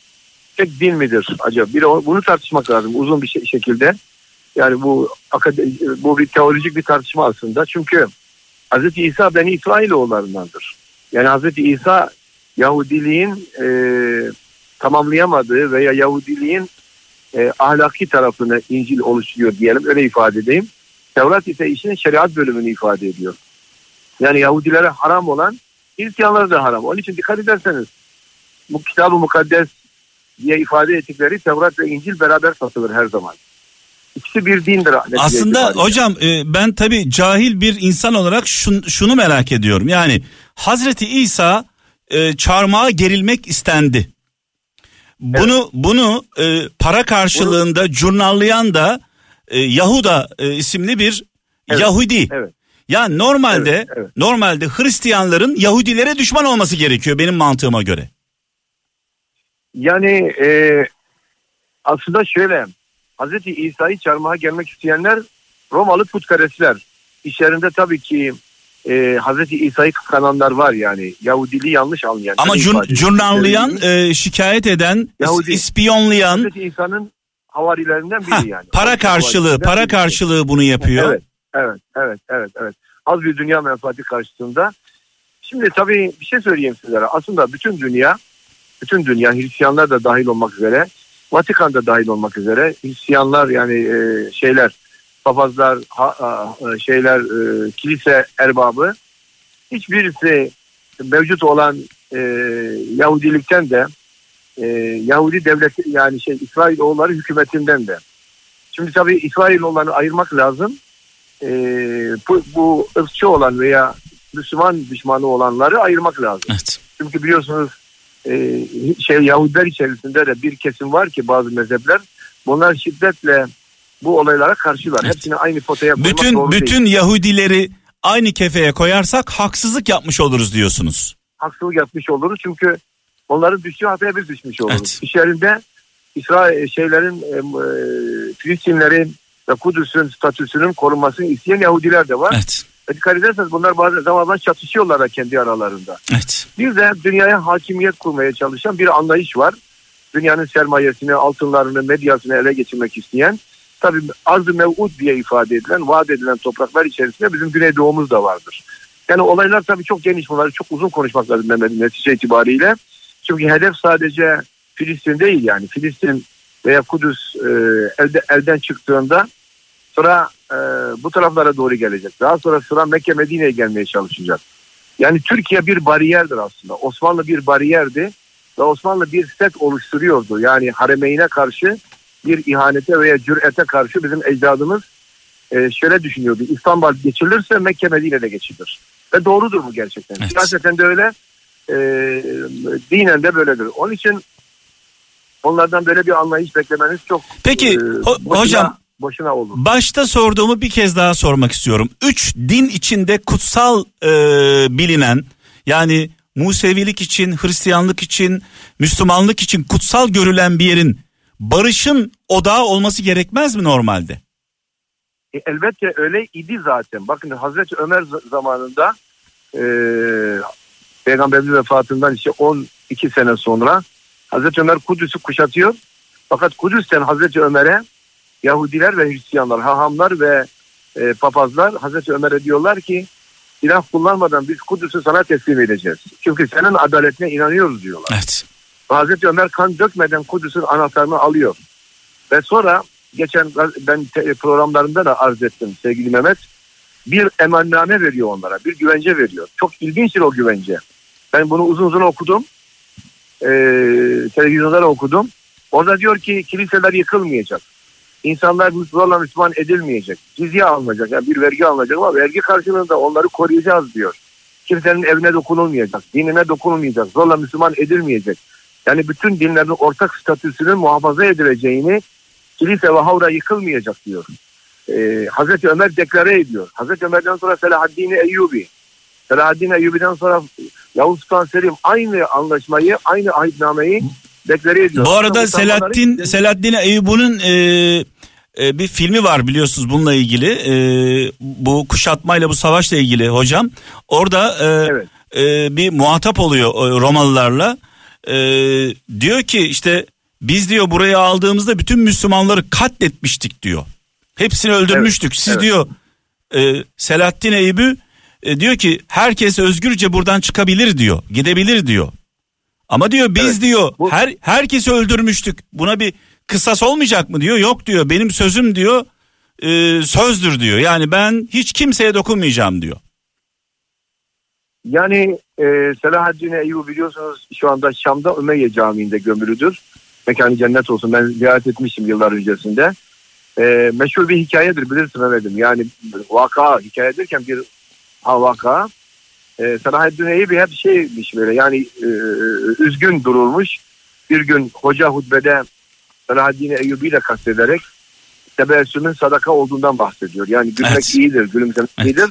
Tek din midir acaba? Bir bunu tartışmak lazım uzun bir şey- şekilde. Yani bu bu bir teolojik bir tartışma aslında. Çünkü Hz. İsa Beni İsrailoğullarındandır. Yani Hz. İsa Yahudiliğin e, tamamlayamadığı veya Yahudiliğin e, ahlaki tarafını İncil oluşturuyor diyelim öyle ifade edeyim. Tevrat ise işin şeriat bölümünü ifade ediyor. Yani Yahudilere haram olan Hristiyanlara da haram. Onun için dikkat ederseniz bu kitabı mukaddes diye ifade ettikleri Tevrat ve İncil beraber satılır her zaman. İkisi bir dindir. Aslında hocam e, ben tabi cahil bir insan olarak şun- şunu merak ediyorum. Yani Hazreti İsa e, çarmıha gerilmek istendi. Bunu bunu e, para karşılığında jurnallayan da e, Yahuda e, isimli bir Evet, Yahudi. evet. Ya normalde Evet, evet. normalde Hristiyanların Yahudilere düşman olması gerekiyor benim mantığıma göre. Yani e, aslında şöyle Hazreti İsa'yı çarmıha gelmek isteyenler Romalı putperestler. İçlerinde tabii ki e, Hazreti İsa'yı kıskananlar var yani. Yahudiliği yanlış anlayan. Ama ifade- jurnarlayan, e, şikayet eden, Yahudi. ispiyonlayan, Hazreti İsa'nın havarilerinden biri yani. para karşılığı, para karşılığı bunu yapıyor. Evet, evet, evet, evet, evet. Az bir dünya menfaati karşısında. Şimdi tabii bir şey söyleyeyim sizlere. Aslında bütün dünya, bütün dünya Hristiyanlar da dahil olmak üzere, Vatikan da dahil olmak üzere, Hristiyanlar yani e, şeyler, papazlar, ha, ha, şeyler, e, kilise erbabı, hiçbirisi mevcut olan e, Yahudilikten de, e, Yahudi devleti yani şey İsrailoğulları hükümetinden de. Şimdi tabii İsrailoğullarını ayırmak lazım e, bu, bu ırkçı olan veya Müslüman düşmanı olanları ayırmak lazım. Evet. Çünkü biliyorsunuz e, şey Yahudiler içerisinde de bir kesim var ki bazı mezhepler bunlar şiddetle bu olaylara karşılar. Evet. Hepsini aynı potaya koymak Bütün doğru bütün değil. Yahudileri aynı kefeye koyarsak haksızlık yapmış oluruz diyorsunuz. Haksızlık yapmış oluruz çünkü onların düştüğü hataya biz düşmüş oluruz. Evet. İçerinde İsrail şeylerin e, e, Filistinlerin ve Kudüs'ün statüsünün korunmasını isteyen Yahudiler de var. Evet. Ve Dikkat ederseniz bunlar bazen zamanla çatışıyorlar da kendi aralarında. Evet. Bir de dünyaya hakimiyet kurmaya çalışan bir anlayış var. Dünyanın sermayesini, altınlarını, medyasını ele geçirmek isteyen. Tabii arz-ı mev'ud diye ifade edilen, vaat edilen topraklar içerisinde bizim Güneydoğumuz da vardır. Yani olaylar tabii çok geniş bunları çok uzun konuşmak lazım Mehmet'in netice itibariyle. Çünkü hedef sadece Filistin değil yani. Filistin veya Kudüs e, elde, elden çıktığında sıra e, bu taraflara doğru gelecek. Daha sonra sıra Mekke Medine'ye gelmeye çalışacak. Yani Türkiye bir bariyerdir aslında. Osmanlı bir bariyerdi ve Osmanlı bir set oluşturuyordu. Yani haremeyne karşı bir ihanete veya cürete karşı bizim ecdadımız e, şöyle düşünüyordu. İstanbul geçilirse Mekke Medine'de geçilir. Ve doğrudur bu gerçekten. Evet. Siyaseten de öyle, e, dinen de böyledir. Onun için onlardan böyle bir anlayış beklemeniz çok Peki, e, boşuna, hocam- boşuna olur. Başta sorduğumu bir kez daha sormak istiyorum. Üç din içinde kutsal e, bilinen yani Musevilik için, Hristiyanlık için, Müslümanlık için kutsal görülen bir yerin barışın odağı olması gerekmez mi normalde? E, elbette öyle idi zaten. Bakın Hazreti Ömer zamanında e, Peygamberimizin vefatından işte 12 sene sonra Hazreti Ömer Kudüs'ü kuşatıyor. Fakat Kudüs'ten Hazreti Ömer'e Yahudiler ve Hristiyanlar, hahamlar ve e, papazlar Hazreti Ömer'e diyorlar ki silah kullanmadan biz Kudüs'ü sana teslim edeceğiz. Çünkü senin adaletine inanıyoruz diyorlar. Evet. Ve Hazreti Ömer kan dökmeden Kudüs'ün anahtarını alıyor. Ve sonra geçen ben programlarında da arz ettim sevgili Mehmet. Bir emanname veriyor onlara. Bir güvence veriyor. Çok ilginçtir o güvence. Ben bunu uzun uzun okudum. Ee, televizyonda da okudum. Orada diyor ki kiliseler yıkılmayacak. İnsanlar zorla Müslüman edilmeyecek. Cizye alınacak. Yani bir vergi alınacak ama vergi karşılığında onları koruyacağız diyor. Kimsenin evine dokunulmayacak. Dinine dokunulmayacak. Zorla Müslüman edilmeyecek. Yani bütün dinlerin ortak statüsünün muhafaza edileceğini kilise ve havra yıkılmayacak diyor. Ee, Hazreti Ömer deklare ediyor. Hazreti Ömer'den sonra Selahaddin Eyyubi. Selahaddin Eyyubi'den sonra Yavuz Sultan Selim aynı anlaşmayı, aynı ahitnameyi deklare ediyor. Bu arada Selahattin Müslümanların- Selahaddin Eyyubi'nin e, e, bir filmi var biliyorsunuz bununla ilgili. E, bu kuşatmayla bu savaşla ilgili hocam. Orada e, Evet. e, bir muhatap oluyor e, Romalılarla. E, diyor ki işte biz diyor buraya aldığımızda bütün Müslümanları katletmiştik diyor. Hepsini öldürmüştük. Siz evet. diyor e, Selahattin Eyyubi e, diyor ki herkes özgürce buradan çıkabilir diyor. Gidebilir diyor. Ama diyor biz Evet, diyor bu- her herkesi öldürmüştük. Buna bir kısas olmayacak mı diyor. Yok diyor. Benim sözüm diyor e, sözdür diyor. Yani ben hiç kimseye dokunmayacağım diyor. Yani e, Selahaddin Eyyubi biliyorsunuz şu anda Şam'da Ümeyye Camii'nde gömülüdür. Mekanı cennet olsun. Ben ziyaret etmiştim yıllar öncesinde. E, meşhur bir hikayedir bilirsin Mehmet'im. Yani vaka hikaye derken bir ha, vaka. E, Selahaddin Eyyubi hep şeymiş böyle yani e, üzgün dururmuş. Bir gün hoca hutbede Selahaddin Eyyubi ile kastederek tebessümün sadaka olduğundan bahsediyor. Yani gülmek Evet. iyidir, gülümsemek Evet. iyidir.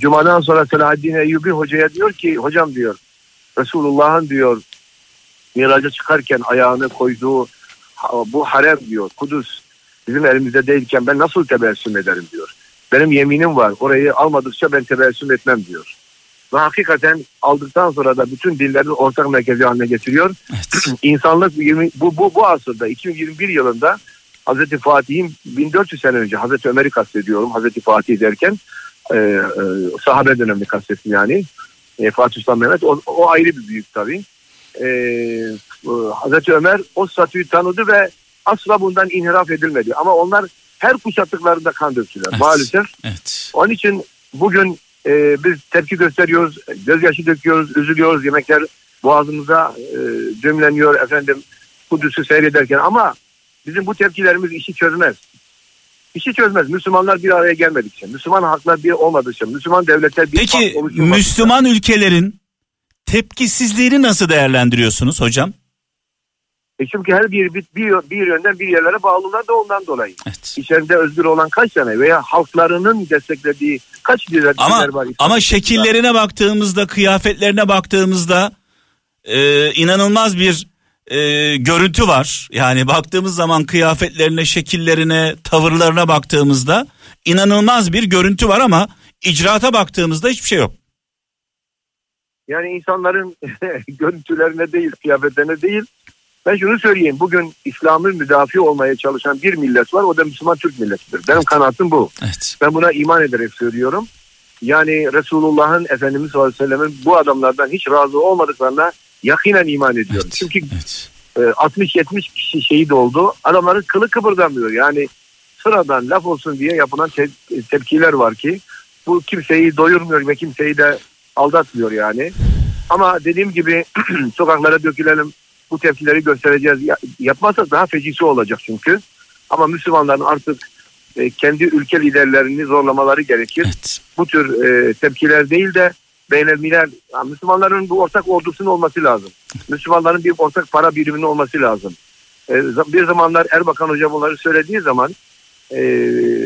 Cuma'dan sonra Selahaddin Eyyubi hocaya diyor ki hocam diyor Resulullah'ın diyor miraca çıkarken ayağını koyduğu bu harem diyor Kudüs bizim elimizde değilken ben nasıl tebessüm ederim diyor. Benim yeminim var orayı almadıkça ben tebessüm etmem diyor. Ve hakikaten aldıktan sonra da bütün dinlerin ortak merkezi haline getiriyor. İnsanlık 20 bu, bu, bu asırda 2021 yılında Hazreti Fatih'in 1400 sene önce Hazreti Ömer'i kastediyorum. Hazreti Fatih derken e, e, sahabe dönemini kastettim yani. E, Fatih Sultan Mehmet o, o ayrı bir büyük tabii. E, e, Hazreti Ömer o statüyü tanıdı ve asla bundan inhiraf edilmedi. Ama onlar her kuşattıklarında kan döktüler Evet. maalesef. Evet. Onun için bugün e, biz tepki gösteriyoruz, gözyaşı döküyoruz, üzülüyoruz. Yemekler boğazımıza e, düğümleniyor efendim Kudüs'ü seyrederken ama bizim bu tepkilerimiz işi çözmez. İşi çözmez. Müslümanlar bir araya gelmedikçe, Müslüman haklar bir olmadıkça, Müslüman devletler bir Peki Müslüman ülkelerin tepkisizliğini nasıl değerlendiriyorsunuz hocam? E çünkü her bir, bir, bir, bir yönden bir yerlere bağlılar da ondan dolayı. Evet. İçeride özgür olan kaç tane veya halklarının desteklediği kaç lider, Ama var? ama şekillerine baktığımızda, kıyafetlerine baktığımızda e, inanılmaz bir e, görüntü var. Yani baktığımız zaman kıyafetlerine, şekillerine, tavırlarına baktığımızda inanılmaz bir görüntü var ama icraata baktığımızda hiçbir şey yok. Yani insanların görüntülerine değil, kıyafetlerine değil. Ben şunu söyleyeyim. Bugün İslam'ın müdafi olmaya çalışan bir millet var. O da Müslüman Türk milletidir. Benim kanaatim bu. Evet. Ben buna iman ederek söylüyorum. Yani Resulullah'ın Efendimiz sallallahu aleyhi ve sellem'in bu adamlardan hiç razı olmadıklarına yakinen iman ediyorum. Evet. Çünkü Evet. e, 60-70 kişi şehit oldu. Adamların kılı kıpırdamıyor. Yani sıradan laf olsun diye yapılan te- tepkiler var ki bu kimseyi doyurmuyor ve kimseyi de aldatmıyor yani. Ama dediğim gibi sokaklara dökülelim bu tepkileri göstereceğiz. Ya- Yapmazsak daha fecisi olacak çünkü. Ama Müslümanların artık e, kendi ülke liderlerini zorlamaları gerekir Evet. bu tür e, tepkiler değil de beynelmiler yani Müslümanların bu ortak ordusunun olması lazım. Müslümanların bir ortak para biriminin olması lazım. E, bir zamanlar Erbakan Hoca bunları söylediği zaman e,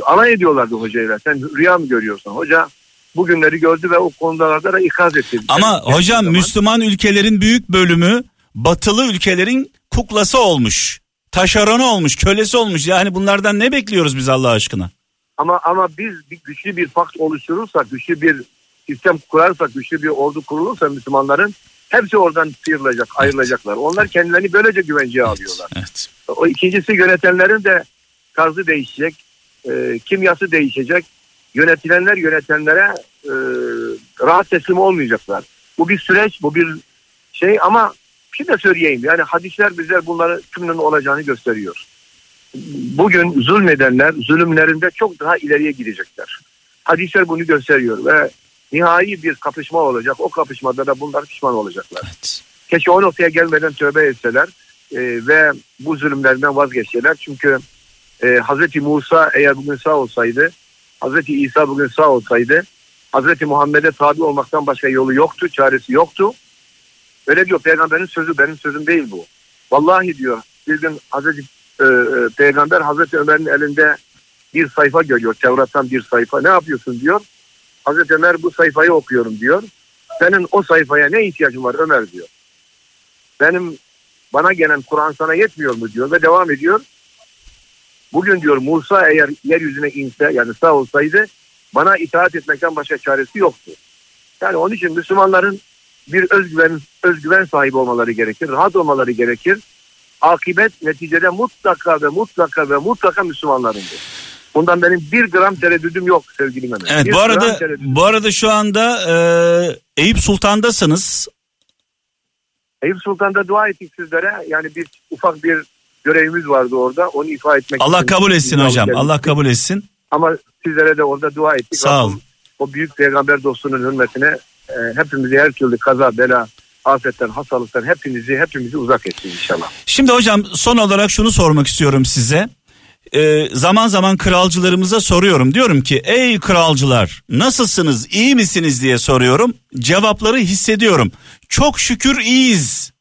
alay ediyorlardı hocayla. Sen rüya mı görüyorsun? Hoca bugünleri gördü ve o konularda da ikaz etti. Ama Yani hocam Müslüman ülkelerin büyük bölümü batılı ülkelerin kuklası olmuş. Taşeronu olmuş, kölesi olmuş. Yani bunlardan ne bekliyoruz biz Allah aşkına? Ama ama biz bir güçlü bir pakt oluşturursak, güçlü bir sistem kurarsak, güçlü bir ordu kurulursa Müslümanların hepsi oradan sıyrılacak, ayrılacaklar. Onlar kendilerini böylece güvenceye alıyorlar. Evet. O ikincisi yönetenlerin de tarzı değişecek, e, kimyası değişecek. Yönetilenler yönetenlere e, rahat teslim olmayacaklar. Bu bir süreç, bu bir şey ama şey de söyleyeyim. Yani hadisler bize bunları tümünün olacağını gösteriyor. Bugün zulmedenler zulümlerinde çok daha ileriye gidecekler. Hadisler bunu gösteriyor ve nihai bir kapışma olacak. O kapışmada da bunlar pişman olacaklar. Evet. Keşke o noktaya gelmeden tövbe etseler e, ve bu zulümlerinden vazgeçseler. Çünkü e, Hazreti Musa eğer bugün sağ olsaydı, Hazreti İsa bugün sağ olsaydı, Hazreti Muhammed'e tabi olmaktan başka yolu yoktu, çaresi yoktu. Öyle diyor peygamberin sözü, benim sözüm değil bu. Vallahi diyor bir gün Hazreti e, e, peygamber Hazreti Ömer'in elinde bir sayfa görüyor. Tevrat'tan bir sayfa. Ne yapıyorsun diyor. Hazreti Ömer bu sayfayı okuyorum diyor. Senin o sayfaya ne ihtiyacın var Ömer diyor. Benim bana gelen Kur'an sana yetmiyor mu diyor ve devam ediyor. Bugün diyor Musa eğer yeryüzüne inse yani sağ olsaydı bana itaat etmekten başka çaresi yoktu. Yani onun için Müslümanların bir özgüven özgüven sahibi olmaları gerekir, rahat olmaları gerekir. Akibet neticede mutlaka ve mutlaka ve mutlaka Müslümanlarındır. Bundan benim bir gram tereddüdüm yok sevgili Mehmet. Evet Bir bu arada bu arada şu anda e, Eyüp Sultan'dasınız. Eyüp Sultan'da dua ettik sizlere. Yani bir ufak bir görevimiz vardı orada. Onu ifa etmek Allah kabul etsin hocam. gelmiştik. Allah kabul etsin. Ama sizlere de orada dua ettik. Sağ olun. O büyük peygamber dostunun hürmetine e, hepimizi her türlü kaza, bela, afetten, hastalıktan hepinizi hepimizi uzak etsin inşallah. Şimdi hocam son olarak şunu sormak istiyorum size. Ee, zaman zaman kralcılarımıza soruyorum. Diyorum ki ey kralcılar nasılsınız iyi misiniz diye soruyorum. Cevapları hissediyorum. Çok şükür iyiyiz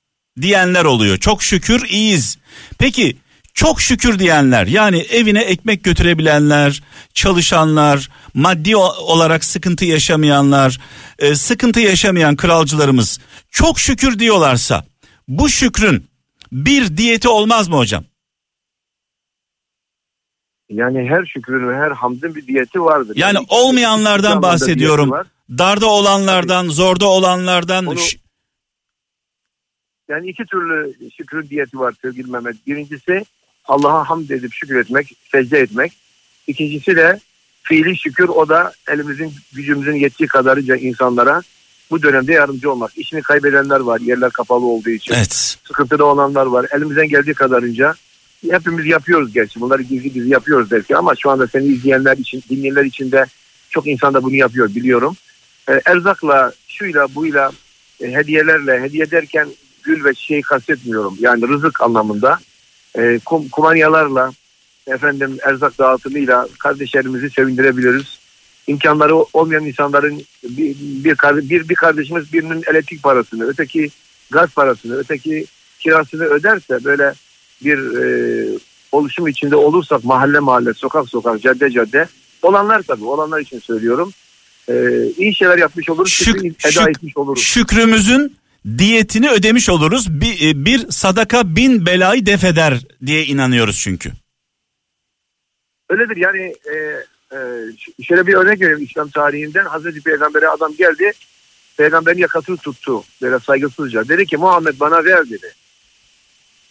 diyenler oluyor. Çok şükür iyiyiz. Peki çok şükür diyenler yani evine ekmek götürebilenler, çalışanlar, maddi olarak sıkıntı yaşamayanlar, e, sıkıntı yaşamayan kralcılarımız çok şükür diyorlarsa bu şükrün bir diyeti olmaz mı hocam? Yani her şükrün ve her hamdın bir diyeti vardır. Yani iki- olmayanlardan bahsediyorum. Darda olanlardan, zorda olanlardan. Onu- Yani iki türlü şükrün diyeti var sevgili Mehmet. Birincisi Allah'a hamd edip şükretmek, secde etmek. İkincisi de fiili şükür o da elimizin gücümüzün yettiği kadarıyla insanlara bu dönemde yardımcı olmak. İşini kaybedenler var yerler kapalı olduğu için. Evet. Sıkıntıda olanlar var. Elimizden geldiği kadarınca hepimiz yapıyoruz gerçi. Bunları gizli gizli yapıyoruz belki ama şu anda seni izleyenler için, dinleyenler için de çok insan da bunu yapıyor biliyorum. Ee, erzakla, şuyla, buyla, e, hediyelerle, hediye derken gül ve çiçeği kastetmiyorum. Yani rızık anlamında. E, kum, kumanyalarla, efendim erzak dağıtımıyla kardeşlerimizi sevindirebiliriz. İmkanları olmayan insanların bir, bir, bir, bir kardeşimiz birinin elektrik parasını, öteki gaz parasını, öteki kirasını öderse böyle bir e, oluşum içinde olursak mahalle mahalle, sokak sokak, cadde cadde olanlar tabii olanlar için söylüyorum. E, iyi şeyler yapmış oluruz, Şük- şükrü eda şük- etmiş oluruz. şükrümüzün diyetini ödemiş oluruz. Bir, e, bir sadaka bin belayı defeder diye inanıyoruz çünkü. Öyledir yani e, e, şöyle bir örnek vereyim İslam tarihinden. Hazreti Peygamber'e adam geldi. Peygamberin yakasını tuttu böyle saygısızca. Dedi ki Muhammed bana ver dedi.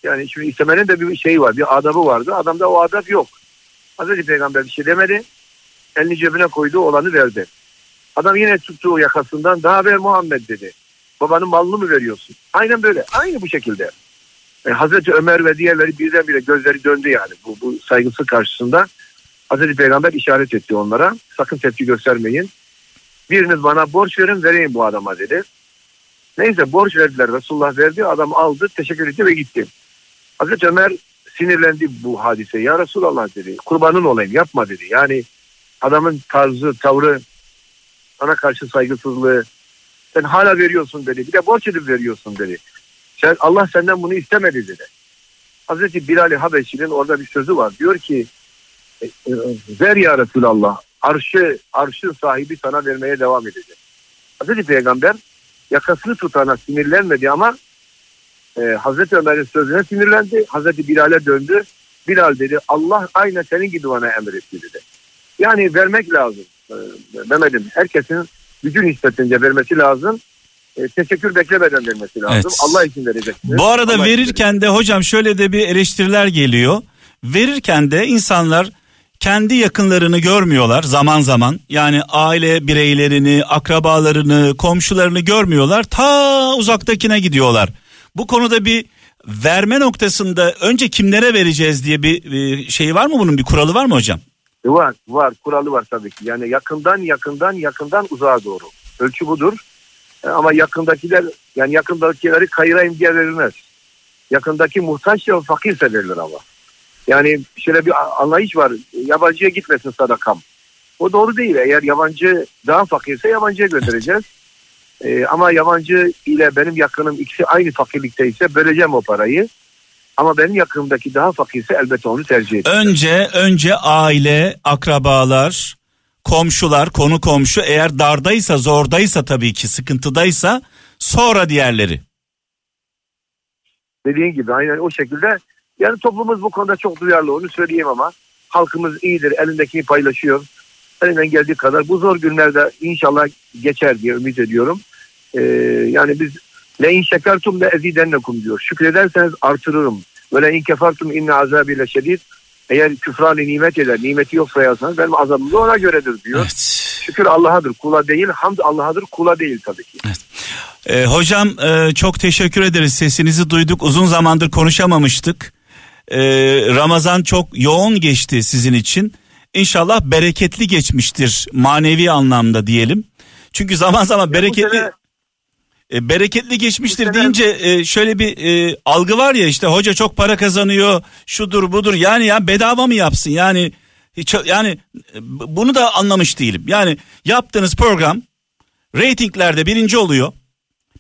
Yani şimdi istemenin de bir şey var bir adabı vardı. Adamda o adab yok. Hazreti Peygamber bir şey demedi. Elini cebine koydu olanı verdi. Adam yine tuttu yakasından daha ver Muhammed dedi. Babanın malını mı veriyorsun? Aynen böyle. Aynı bu şekilde. E, Hazreti Ömer ve diğerleri birdenbire gözleri döndü yani bu, bu saygısı karşısında. Hazreti Peygamber işaret etti onlara. Sakın tepki göstermeyin. Biriniz bana borç verin vereyim bu adama dedi. Neyse borç verdiler. Resulullah verdi. Adam aldı teşekkür etti ve gitti. Hazreti Ömer sinirlendi bu hadise. Ya Resulallah dedi. Kurbanın olayım yapma dedi. Yani adamın tarzı, tavrı sana karşı saygısızlığı sen hala veriyorsun dedi. Bir de borç edip veriyorsun dedi. Sen, Allah senden bunu istemedi dedi. Hazreti Bilal-i Habeşi'nin orada bir sözü var. Diyor ki e, e, ver ya Resulallah arşı, arşın sahibi sana vermeye devam edecek. Hazreti Peygamber yakasını tutana sinirlenmedi ama e, Hazreti Ömer'in sözüne sinirlendi. Hazreti Bilal'e döndü. Bilal dedi Allah aynen senin gibi bana emretti dedi. Yani vermek lazım. E, Mehmet'im herkesin gücü nispetince vermesi lazım. E, teşekkür beklemeden vermesi lazım. Evet. Allah için verecek. Bu arada Allah verirken de hocam şöyle de bir eleştiriler geliyor. Verirken de insanlar kendi yakınlarını görmüyorlar zaman zaman. Yani aile bireylerini, akrabalarını, komşularını görmüyorlar. Ta uzaktakine gidiyorlar. Bu konuda bir verme noktasında önce kimlere vereceğiz diye bir şey var mı bunun bir kuralı var mı hocam? Var var kuralı var tabii ki. Yani yakından yakından yakından uzağa doğru. Ölçü budur. E, Ama yakındakiler yani yakındakileri kayırayım diye verilmez. Yakındaki muhtaç ya fakirse verilir ama. Yani şöyle bir anlayış var. Yabancıya gitmesin sadakam. O doğru değil. Eğer yabancı daha fakirse yabancıya göndereceğiz. E, ama yabancı ile benim yakınım ikisi aynı fakirlikteyse böleceğim o parayı. Ama benim yakınımdaki daha fakirse elbette onu tercih edeceğim. Önce önce aile, akrabalar, komşular, konu komşu eğer dardaysa, zordaysa tabii ki sıkıntıdaysa sonra diğerleri. dediğin gibi aynen o şekilde. Yani toplumumuz bu konuda çok duyarlı onu söyleyeyim ama halkımız iyidir elindekini paylaşıyor. Elinden geldiği kadar bu zor günlerde inşallah geçer diye ümit ediyorum. Ee, yani biz le in şekertum le ezidennekum diyor. Şükrederseniz artırırım. Ve le in kefartum inne azabiyle şedid. Eğer küfranı nimet eder, nimeti yok sayarsanız benim azabım da ona göredir diyor. Evet. Şükür Allah'adır, kula değil. Hamd Allah'adır, kula değil tabii ki. Ee, hocam e, çok teşekkür ederiz. Sesinizi duyduk. Uzun zamandır konuşamamıştık. Ee, Ramazan çok yoğun geçti sizin için. İnşallah bereketli geçmiştir manevi anlamda diyelim. Çünkü zaman zaman bereketli sene- e, bereketli geçmiştir sene- deyince e, şöyle bir e, algı var ya işte hoca çok para kazanıyor şudur budur yani ya bedava mı yapsın yani hiç yani bunu da anlamış değilim. Yani yaptığınız program reytinglerde birinci oluyor.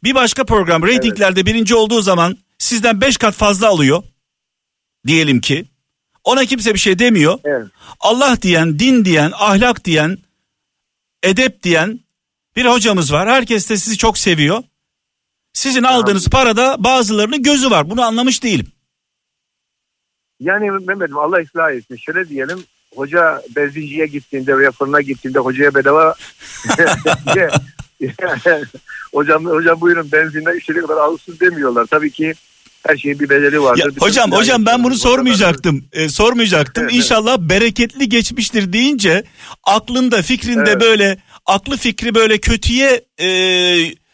Bir başka program reytinglerde birinci olduğu zaman sizden beş kat fazla alıyor. Diyelim ki Ona kimse bir şey demiyor. Evet. Allah diyen, din diyen, ahlak diyen, edep diyen bir hocamız var. Herkes de sizi çok seviyor. Sizin aldığınız parada bazılarının gözü var. Bunu anlamış değilim. Yani Mehmet'im Allah ıslah etsin. Şöyle diyelim hoca benzinciye gittiğinde veya fırına gittiğinde hocaya bedava hocam hocam buyurun benzinden istediği kadar alsın demiyorlar. Tabii ki her şeyin bir bedeli vardır. Ya, Bütün hocam hocam ben bunu sormayacaktım. Ee, sormayacaktım. Evet, evet. İnşallah bereketli geçmiştir deyince aklında fikrinde Evet. böyle aklı fikri böyle kötüye e, d-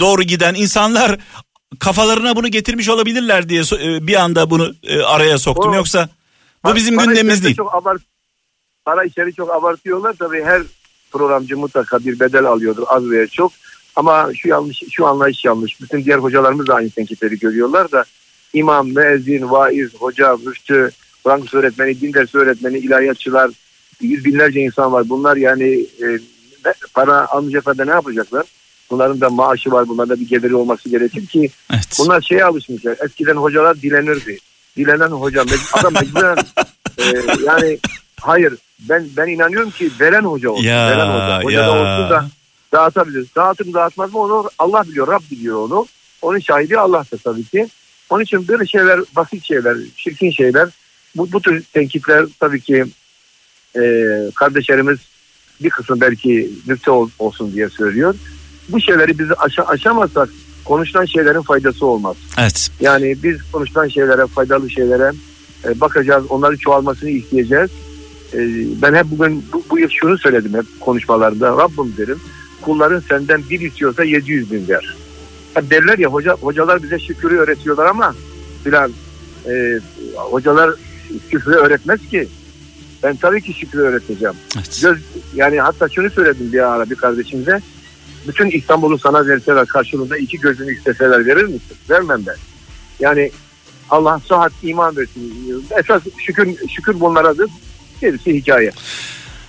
doğru giden insanlar kafalarına bunu getirmiş olabilirler diye e, bir anda bunu e, araya soktum. O- Yoksa bu bizim Para gündemimiz değil. Çok abart, para işleri çok abartıyorlar. Tabii her programcı mutlaka bir bedel alıyordur az veya çok. Ama şu yanlış, şu anlayış yanlış. Bütün diğer hocalarımız da aynı tenkitleri görüyorlar da imam, müezzin, vaiz, hoca, müftü, Kur'an öğretmeni, din dersi öğretmeni, ilahiyatçılar, yüz binlerce insan var. Bunlar yani e, para almayacaklar da ne yapacaklar? Bunların da maaşı var, bunlarda bir geliri olması gerekir ki Evet. Bunlar şeye alışmışlar. Eskiden hocalar dilenirdi. Dilenen hoca. Adam mecburen e, yani hayır ben ben inanıyorum ki veren hoca olsun. Ya, veren hoca. Hoca ya. da olsun da dağıtabilir. Dağıtır mı dağıtmaz mı onu Allah biliyor. Rab biliyor onu. Onun şahidi Allah'tır tabii ki. Onun için böyle şeyler basit şeyler, çirkin şeyler bu, bu tür tenkitler tabii ki e, kardeşlerimiz bir kısım belki nükte ol- olsun diye söylüyor. Bu şeyleri biz aşa- aşamazsak konuşulan şeylerin faydası olmaz. Evet. Yani biz konuşulan şeylere, faydalı şeylere e, bakacağız. Onların çoğalmasını isteyeceğiz. E, ben hep bugün bu, bu yıl şunu söyledim hep konuşmalarımda. Rabbim derim kulların senden bir istiyorsa 700 bin ver. Ha derler ya hoca, hocalar bize şükrü öğretiyorlar ama filan e, hocalar küfrü öğretmez ki. Ben tabii ki şükrü öğreteceğim. evet. Göz, yani hatta şunu söyledim bir ara bir kardeşimize. Bütün İstanbul'u sana verseler karşılığında iki gözünü isteseler verir misin? Vermem ben. Yani Allah sıhhat iman versin. Esas şükür, şükür bunlaradır. Gerisi hikaye.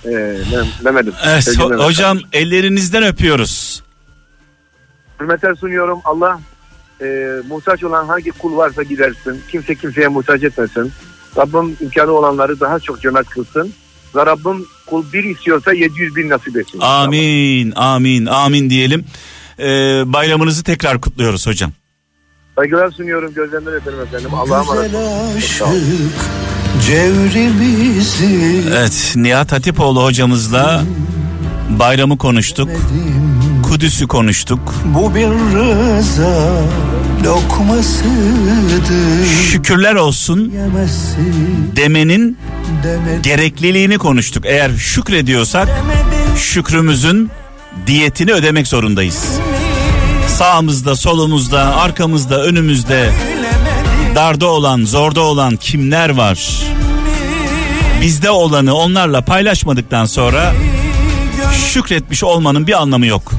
Ee, Mehmet'im. Evet Mehmet. hocam ellerinizden öpüyoruz. Hürmetler sunuyorum. Allah e, muhtaç olan hangi kul varsa gidersin. Kimse kimseye muhtaç etmesin. Rabbim imkanı olanları daha çok cömert kılsın. Ve Rabbim kul bir istiyorsa 700 bin nasip etsin. Amin, amin, amin diyelim. Ee, bayramınızı tekrar kutluyoruz hocam. Saygılar sunuyorum. Gözlerinden öperim efendim. Allah'a emanet olun. Cevrimizi Evet, Nihat Hatipoğlu hocamızla bayramı konuştuk. Kudüs'ü konuştuk. bu bir rıza lokmasıdır Şükürler olsun demenin gerekliliğini konuştuk. Eğer şükrediyorsak şükrümüzün diyetini ödemek zorundayız. Sağımızda, solumuzda, arkamızda, önümüzde darda olan, zorda olan kimler var? Bizde olanı onlarla paylaşmadıktan sonra şükretmiş olmanın bir anlamı yok.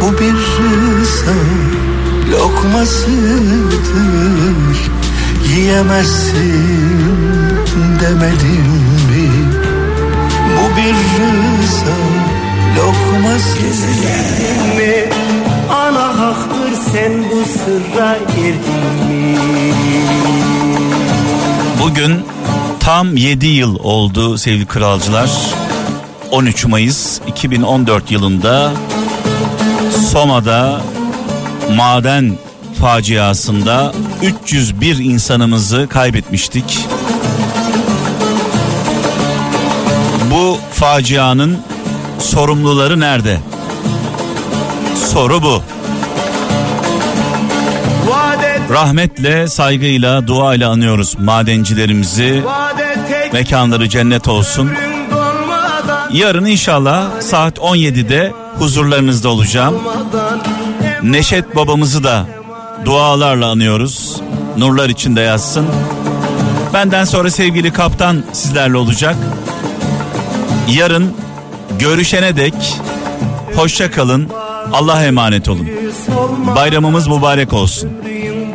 Bu bir rıza lokmasıdır Yiyemezsin demedim mi Bu bir rıza lokmasıdır mi? Ana haktır sen bu sırra erdin mi? Bugün tam 7 yıl oldu sevgili kralcılar. 13 Mayıs 2014 yılında Soma'da maden faciasında 301 insanımızı kaybetmiştik. Bu facianın sorumluları nerede? Soru bu. Rahmetle, saygıyla, duayla anıyoruz madencilerimizi. Mekanları cennet olsun. Yarın inşallah saat 17'de huzurlarınızda olacağım. Neşet babamızı da dualarla anıyoruz. Nurlar içinde yazsın. Benden sonra sevgili kaptan sizlerle olacak. Yarın görüşene dek hoşça kalın. Allah'a emanet olun. Bayramımız mübarek olsun.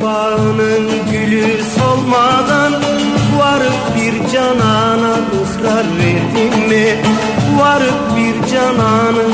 bağının gülü solmadan Varıp bir canana ısrar verdin mi? Varıp bir cananın